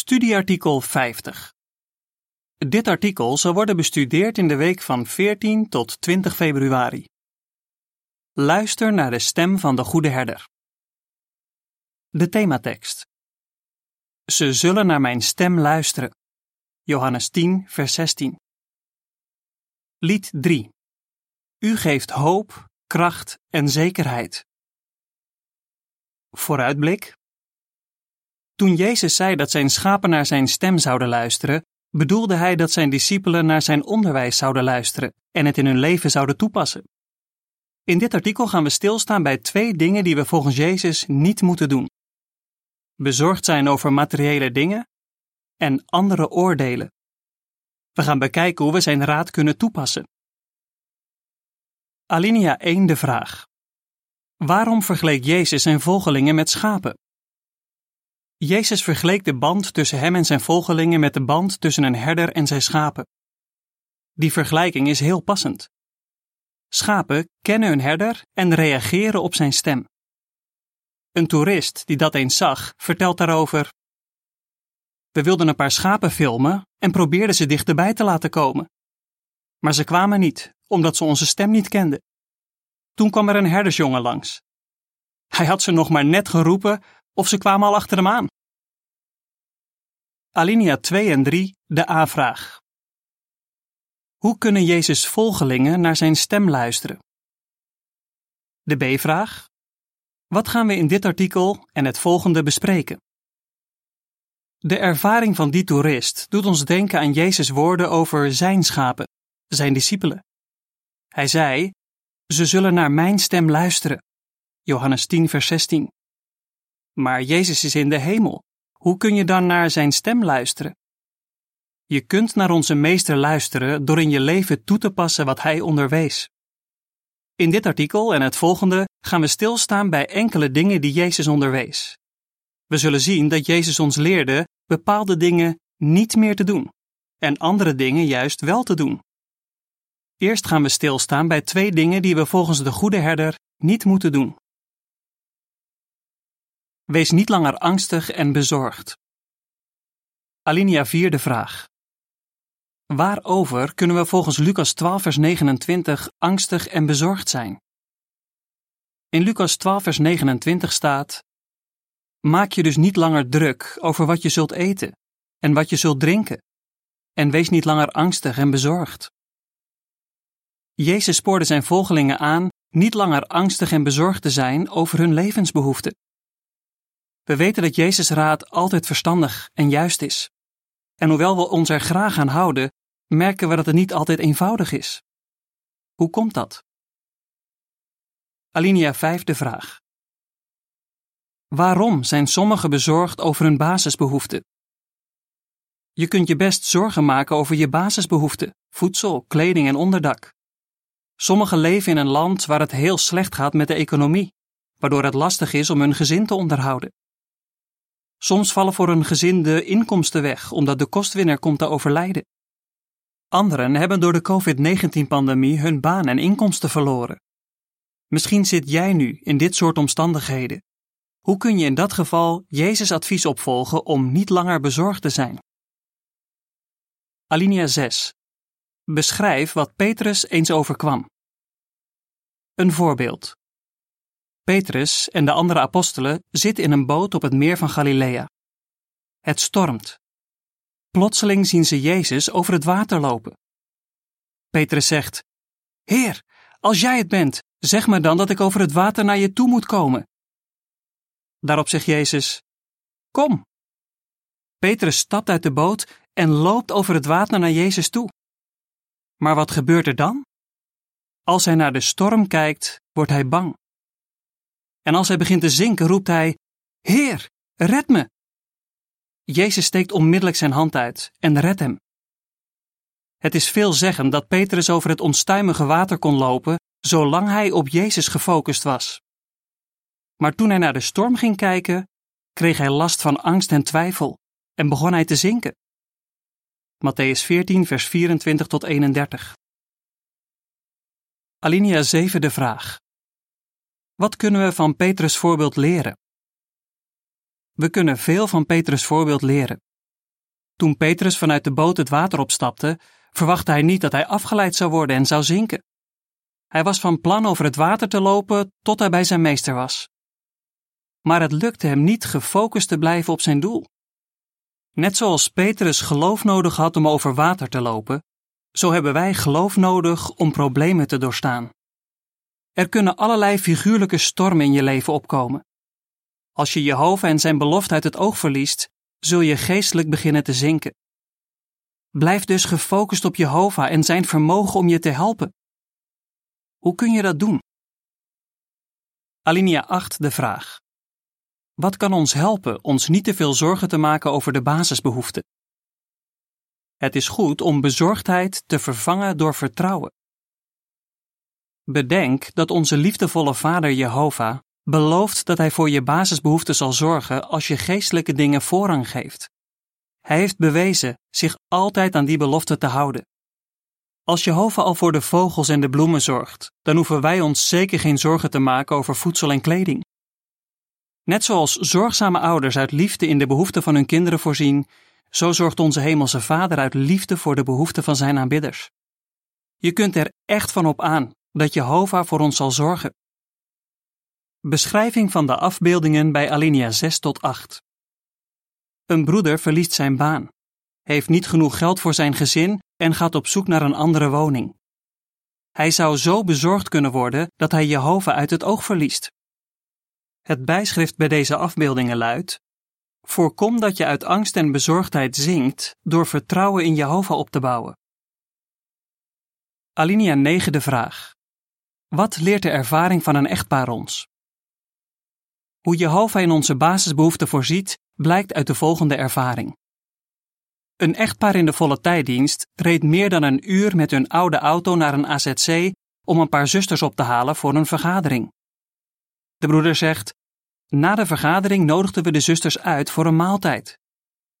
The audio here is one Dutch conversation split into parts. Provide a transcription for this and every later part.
Studieartikel 50. Dit artikel zal worden bestudeerd in de week van 14 tot 20 februari. Luister naar de stem van de goede herder. De thematekst. Ze zullen naar mijn stem luisteren. Johannes 10, vers 16. Lied 3. U geeft hoop, kracht en zekerheid. Vooruitblik. Toen Jezus zei dat zijn schapen naar zijn stem zouden luisteren, bedoelde hij dat zijn discipelen naar zijn onderwijs zouden luisteren en het in hun leven zouden toepassen. In dit artikel gaan we stilstaan bij twee dingen die we volgens Jezus niet moeten doen: bezorgd zijn over materiële dingen en andere oordelen. We gaan bekijken hoe we zijn raad kunnen toepassen. Alinea 1 de vraag: Waarom vergeleek Jezus zijn volgelingen met schapen? Jezus vergeleek de band tussen hem en zijn volgelingen met de band tussen een herder en zijn schapen. Die vergelijking is heel passend. Schapen kennen hun herder en reageren op zijn stem. Een toerist die dat eens zag, vertelt daarover: We wilden een paar schapen filmen en probeerden ze dichterbij te laten komen. Maar ze kwamen niet, omdat ze onze stem niet kenden. Toen kwam er een herdersjongen langs. Hij had ze nog maar net geroepen of ze kwamen al achter hem aan. Alinea 2 en 3, de A-vraag. Hoe kunnen Jezus' volgelingen naar zijn stem luisteren? De B-vraag. Wat gaan we in dit artikel en het volgende bespreken? De ervaring van die toerist doet ons denken aan Jezus' woorden over zijn schapen, zijn discipelen. Hij zei: Ze zullen naar mijn stem luisteren. Johannes 10, vers 16. Maar Jezus is in de hemel. Hoe kun je dan naar zijn stem luisteren? Je kunt naar onze meester luisteren door in je leven toe te passen wat hij onderwees. In dit artikel en het volgende gaan we stilstaan bij enkele dingen die Jezus onderwees. We zullen zien dat Jezus ons leerde bepaalde dingen niet meer te doen en andere dingen juist wel te doen. Eerst gaan we stilstaan bij twee dingen die we volgens de goede herder niet moeten doen. Wees niet langer angstig en bezorgd. Alinea 4 de vraag. Waarover kunnen we volgens Lucas 12 vers 29 angstig en bezorgd zijn? In Lucas 12 vers 29 staat: Maak je dus niet langer druk over wat je zult eten en wat je zult drinken, en wees niet langer angstig en bezorgd. Jezus spoorde zijn volgelingen aan niet langer angstig en bezorgd te zijn over hun levensbehoeften. We weten dat Jezus' raad altijd verstandig en juist is. En hoewel we ons er graag aan houden, merken we dat het niet altijd eenvoudig is. Hoe komt dat? Alinea 5 de vraag. Waarom zijn sommigen bezorgd over hun basisbehoeften? Je kunt je best zorgen maken over je basisbehoeften, voedsel, kleding en onderdak. Sommigen leven in een land waar het heel slecht gaat met de economie, waardoor het lastig is om hun gezin te onderhouden. Soms vallen voor een gezin de inkomsten weg omdat de kostwinner komt te overlijden. Anderen hebben door de COVID-19-pandemie hun baan en inkomsten verloren. Misschien zit jij nu in dit soort omstandigheden. Hoe kun je in dat geval Jezus' advies opvolgen om niet langer bezorgd te zijn? Alinea 6. Beschrijf wat Petrus eens overkwam. Een voorbeeld. Petrus en de andere apostelen zitten in een boot op het meer van Galilea. Het stormt. Plotseling zien ze Jezus over het water lopen. Petrus zegt: Heer, als jij het bent, zeg me dan dat ik over het water naar je toe moet komen. Daarop zegt Jezus: Kom. Petrus stapt uit de boot en loopt over het water naar Jezus toe. Maar wat gebeurt er dan? Als hij naar de storm kijkt, wordt hij bang. En als hij begint te zinken, roept hij: Heer, red me! Jezus steekt onmiddellijk zijn hand uit en redt hem. Het is veelzeggend dat Petrus over het onstuimige water kon lopen, zolang hij op Jezus gefocust was. Maar toen hij naar de storm ging kijken, kreeg hij last van angst en twijfel en begon hij te zinken. Matthäus 14, vers 24 tot 31. Alinea 7 de vraag. Wat kunnen we van Petrus' voorbeeld leren? We kunnen veel van Petrus' voorbeeld leren. Toen Petrus vanuit de boot het water opstapte, verwachtte hij niet dat hij afgeleid zou worden en zou zinken. Hij was van plan over het water te lopen tot hij bij zijn meester was. Maar het lukte hem niet gefocust te blijven op zijn doel. Net zoals Petrus geloof nodig had om over water te lopen, zo hebben wij geloof nodig om problemen te doorstaan. Er kunnen allerlei figuurlijke stormen in je leven opkomen. Als je Jehovah en zijn belofte uit het oog verliest, zul je geestelijk beginnen te zinken. Blijf dus gefocust op Jehovah en zijn vermogen om je te helpen. Hoe kun je dat doen? Alinea 8 de vraag. Wat kan ons helpen ons niet te veel zorgen te maken over de basisbehoeften? Het is goed om bezorgdheid te vervangen door vertrouwen. Bedenk dat onze liefdevolle Vader Jehovah belooft dat Hij voor je basisbehoeften zal zorgen als je geestelijke dingen voorrang geeft. Hij heeft bewezen zich altijd aan die belofte te houden. Als Jehovah al voor de vogels en de bloemen zorgt, dan hoeven wij ons zeker geen zorgen te maken over voedsel en kleding. Net zoals zorgzame ouders uit liefde in de behoeften van hun kinderen voorzien, zo zorgt onze Hemelse Vader uit liefde voor de behoeften van zijn aanbidders. Je kunt er echt van op aan dat Jehovah voor ons zal zorgen. Beschrijving van de afbeeldingen bij alinea 6 tot 8. Een broeder verliest zijn baan, heeft niet genoeg geld voor zijn gezin en gaat op zoek naar een andere woning. Hij zou zo bezorgd kunnen worden dat hij Jehovah uit het oog verliest. Het bijschrift bij deze afbeeldingen luidt: Voorkom dat je uit angst en bezorgdheid zinkt door vertrouwen in Jehovah op te bouwen. Alinea 9 de vraag. Wat leert de ervaring van een echtpaar ons? Hoe Jehovah in onze basisbehoeften voorziet, blijkt uit de volgende ervaring. Een echtpaar in de volle tijddienst reed meer dan een uur met hun oude auto naar een AZC om een paar zusters op te halen voor een vergadering. De broeder zegt: Na de vergadering nodigden we de zusters uit voor een maaltijd.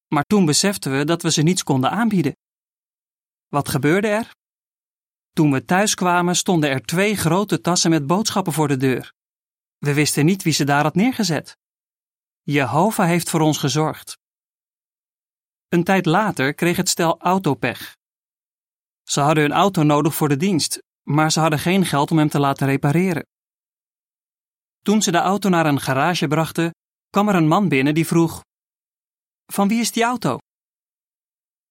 Maar toen beseften we dat we ze niets konden aanbieden. Wat gebeurde er? Toen we thuis kwamen, stonden er twee grote tassen met boodschappen voor de deur. We wisten niet wie ze daar had neergezet. Jehovah heeft voor ons gezorgd. Een tijd later kreeg het stel autopech. Ze hadden hun auto nodig voor de dienst, maar ze hadden geen geld om hem te laten repareren. Toen ze de auto naar een garage brachten, kwam er een man binnen die vroeg: Van wie is die auto?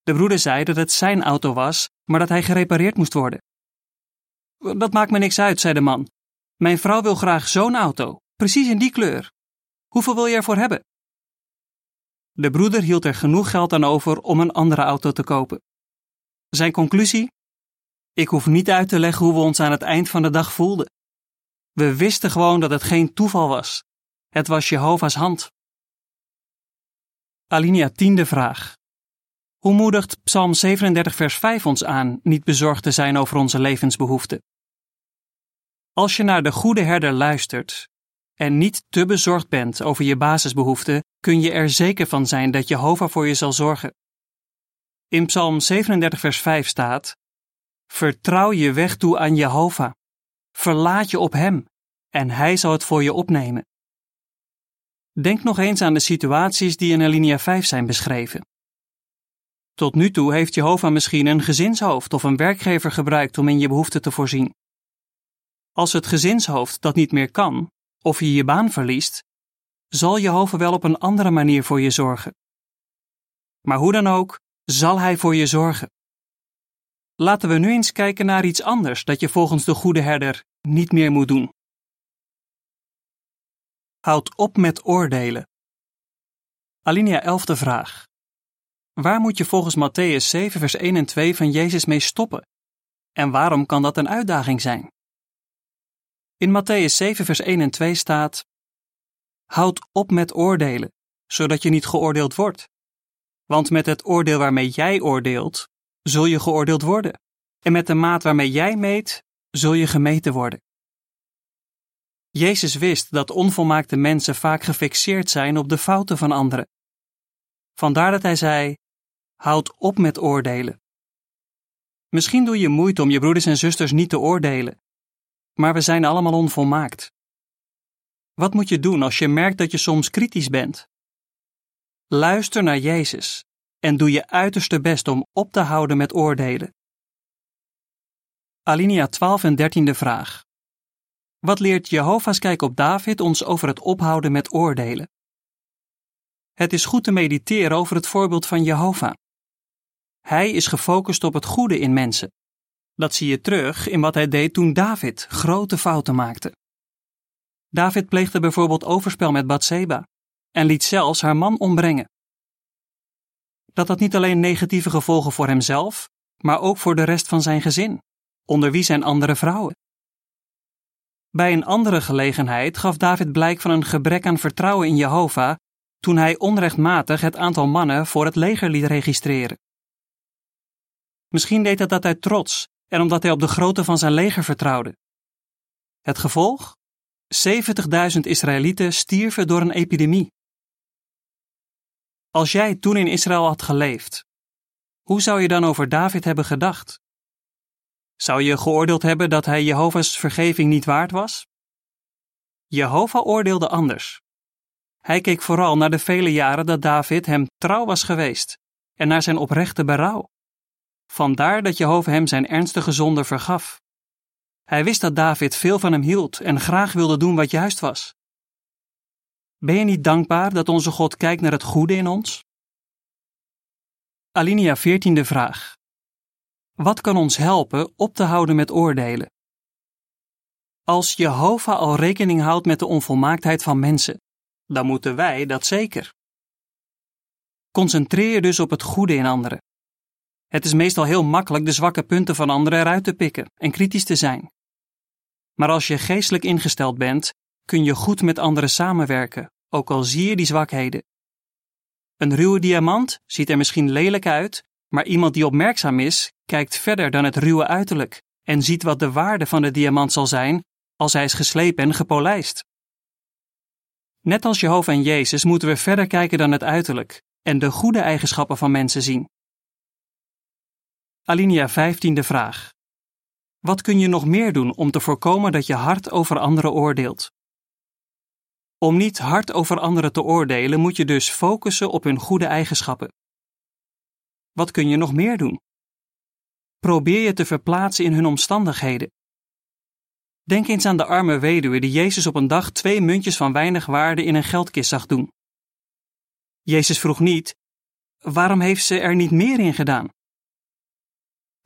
De broeder zei dat het zijn auto was, maar dat hij gerepareerd moest worden. Dat maakt me niks uit, zei de man. Mijn vrouw wil graag zo'n auto, precies in die kleur. Hoeveel wil je ervoor hebben? De broeder hield er genoeg geld aan over om een andere auto te kopen. Zijn conclusie? Ik hoef niet uit te leggen hoe we ons aan het eind van de dag voelden. We wisten gewoon dat het geen toeval was. Het was Jehovah's hand. Alinea tiende vraag. Hoe moedigt Psalm 37 vers 5 ons aan niet bezorgd te zijn over onze levensbehoeften? Als je naar de goede herder luistert en niet te bezorgd bent over je basisbehoeften, kun je er zeker van zijn dat Jehovah voor je zal zorgen. In Psalm 37 vers 5 staat: Vertrouw je weg toe aan Jehovah. Verlaat je op Hem en Hij zal het voor je opnemen. Denk nog eens aan de situaties die in alinea 5 zijn beschreven. Tot nu toe heeft Jehovah misschien een gezinshoofd of een werkgever gebruikt om in je behoeften te voorzien. Als het gezinshoofd dat niet meer kan, of je je baan verliest, zal Jehovah wel op een andere manier voor je zorgen. Maar hoe dan ook, zal Hij voor je zorgen. Laten we nu eens kijken naar iets anders dat je volgens de goede herder niet meer moet doen. Houd op met oordelen. Alinea 11 de vraag. Waar moet je volgens Matthäus 7 vers 1 en 2 van Jezus mee stoppen? En waarom kan dat een uitdaging zijn? In Matthäus 7 vers 1 en 2 staat: Houd op met oordelen, zodat je niet geoordeeld wordt. Want met het oordeel waarmee jij oordeelt, zul je geoordeeld worden. En met de maat waarmee jij meet, zul je gemeten worden. Jezus wist dat onvolmaakte mensen vaak gefixeerd zijn op de fouten van anderen. Vandaar dat hij zei: Houd op met oordelen. Misschien doe je moeite om je broeders en zusters niet te oordelen, maar we zijn allemaal onvolmaakt. Wat moet je doen als je merkt dat je soms kritisch bent? Luister naar Jezus en doe je uiterste best om op te houden met oordelen. Alinea 12 en 13e vraag. Wat leert Jehovah's kijk op David ons over het ophouden met oordelen? Het is goed te mediteren over het voorbeeld van Jehovah. Hij is gefocust op het goede in mensen. Dat zie je terug in wat hij deed toen David grote fouten maakte. David pleegde bijvoorbeeld overspel met Bathseba en liet zelfs haar man ombrengen. Dat had niet alleen negatieve gevolgen voor hemzelf, maar ook voor de rest van zijn gezin, onder wie zijn andere vrouwen. Bij een andere gelegenheid gaf David blijk van een gebrek aan vertrouwen in Jehovah toen hij onrechtmatig het aantal mannen voor het leger liet registreren. Misschien deed hij dat uit trots en omdat hij op de grootte van zijn leger vertrouwde. Het gevolg? 70.000 Israëlieten stierven door een epidemie. Als jij toen in Israël had geleefd, hoe zou je dan over David hebben gedacht? Zou je geoordeeld hebben dat hij Jehovah's vergeving niet waard was? Jehovah oordeelde anders. Hij keek vooral naar de vele jaren dat David hem trouw was geweest en naar zijn oprechte berouw. Vandaar dat Jehovah hem zijn ernstige zonde vergaf. Hij wist dat David veel van hem hield en graag wilde doen wat juist was. Ben je niet dankbaar dat onze God kijkt naar het goede in ons? Alinea 14e vraag. Wat kan ons helpen op te houden met oordelen? Als Jehovah al rekening houdt met de onvolmaaktheid van mensen, dan moeten wij dat zeker. Concentreer je dus op het goede in anderen. Het is meestal heel makkelijk de zwakke punten van anderen eruit te pikken en kritisch te zijn. Maar als je geestelijk ingesteld bent, kun je goed met anderen samenwerken, ook al zie je die zwakheden. Een ruwe diamant ziet er misschien lelijk uit, maar iemand die opmerkzaam is, kijkt verder dan het ruwe uiterlijk en ziet wat de waarde van de diamant zal zijn als hij is geslepen en gepolijst. Net als Jehovah en Jezus moeten we verder kijken dan het uiterlijk en de goede eigenschappen van mensen zien. Alinea 15e vraag. Wat kun je nog meer doen om te voorkomen dat je hard over anderen oordeelt? Om niet hard over anderen te oordelen, moet je dus focussen op hun goede eigenschappen. Wat kun je nog meer doen? Probeer je te verplaatsen in hun omstandigheden. Denk eens aan de arme weduwe die Jezus op een dag twee muntjes van weinig waarde in een geldkist zag doen. Jezus vroeg niet: waarom heeft ze er niet meer in gedaan?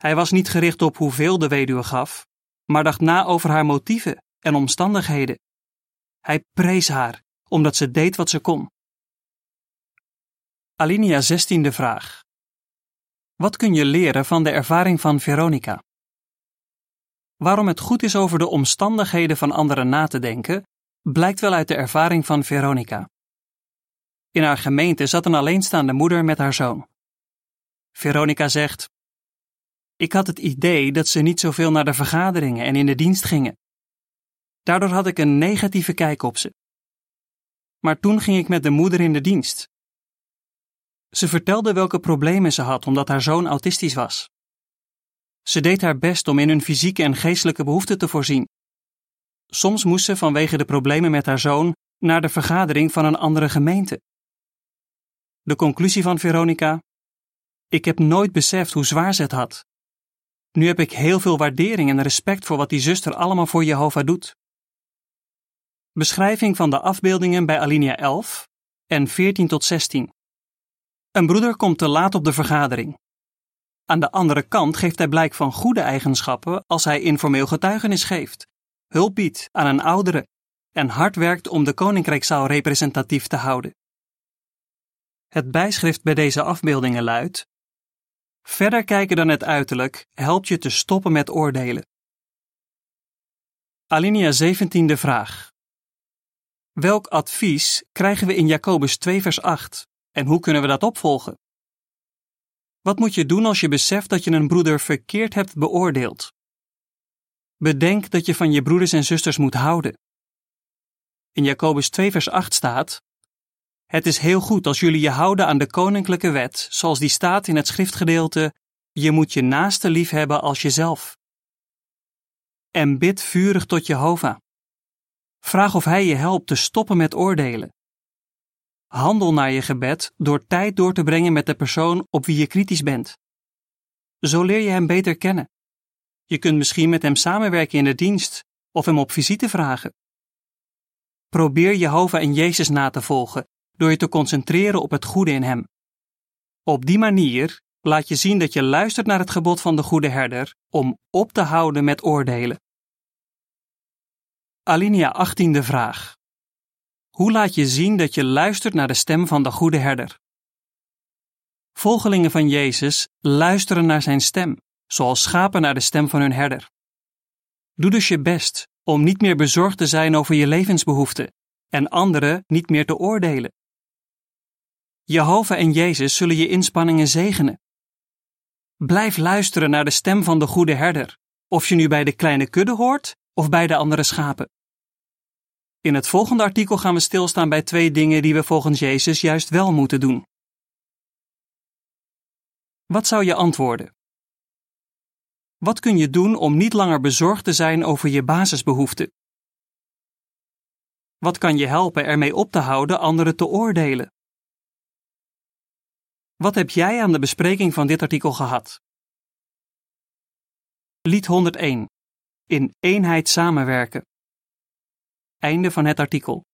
Hij was niet gericht op hoeveel de weduwe gaf, maar dacht na over haar motieven en omstandigheden. Hij prees haar, omdat ze deed wat ze kon. Alinea 16e vraag. Wat kun je leren van de ervaring van Veronica? Waarom het goed is over de omstandigheden van anderen na te denken, blijkt wel uit de ervaring van Veronica. In haar gemeente zat een alleenstaande moeder met haar zoon. Veronica zegt: Ik had het idee dat ze niet zoveel naar de vergaderingen en in de dienst gingen. Daardoor had ik een negatieve kijk op ze. Maar toen ging ik met de moeder in de dienst. Ze vertelde welke problemen ze had omdat haar zoon autistisch was. Ze deed haar best om in hun fysieke en geestelijke behoeften te voorzien. Soms moest ze vanwege de problemen met haar zoon naar de vergadering van een andere gemeente. De conclusie van Veronica: Ik heb nooit beseft hoe zwaar ze het had. Nu heb ik heel veel waardering en respect voor wat die zuster allemaal voor Jehovah doet. Beschrijving van de afbeeldingen bij Alinea 11 en 14 tot 16. Een broeder komt te laat op de vergadering. Aan de andere kant geeft hij blijk van goede eigenschappen als hij informeel getuigenis geeft, hulp biedt aan een oudere en hard werkt om de koninkrijkszaal representatief te houden. Het bijschrift bij deze afbeeldingen luidt: Verder kijken dan het uiterlijk helpt je te stoppen met oordelen. Alinea 17e vraag. Welk advies krijgen we in Jacobus 2 vers 8 en hoe kunnen we dat opvolgen? Wat moet je doen als je beseft dat je een broeder verkeerd hebt beoordeeld? Bedenk dat je van je broeders en zusters moet houden. In Jacobus 2 vers 8 staat: Het is heel goed als jullie je houden aan de koninklijke wet, zoals die staat in het schriftgedeelte: Je moet je naaste lief hebben als jezelf. En bid vurig tot Jehovah. Vraag of hij je helpt te stoppen met oordelen. Handel naar je gebed door tijd door te brengen met de persoon op wie je kritisch bent. Zo leer je hem beter kennen. Je kunt misschien met hem samenwerken in de dienst of hem op visite vragen. Probeer Jehovah en Jezus na te volgen door je te concentreren op het goede in hem. Op die manier laat je zien dat je luistert naar het gebod van de goede herder om op te houden met oordelen. Alinea 18e vraag. Hoe laat je zien dat je luistert naar de stem van de goede herder? Volgelingen van Jezus luisteren naar zijn stem, zoals schapen naar de stem van hun herder. Doe dus je best om niet meer bezorgd te zijn over je levensbehoeften en anderen niet meer te oordelen. Jehovah en Jezus zullen je inspanningen zegenen. Blijf luisteren naar de stem van de goede herder, of je nu bij de kleine kudde hoort of bij de andere schapen. In het volgende artikel gaan we stilstaan bij twee dingen die we volgens Jezus juist wel moeten doen. Wat zou je antwoorden? Wat kun je doen om niet langer bezorgd te zijn over je basisbehoeften? Wat kan je helpen ermee op te houden anderen te oordelen? Wat heb jij aan de bespreking van dit artikel gehad? Lied 101. In eenheid samenwerken. Einde van het artikel.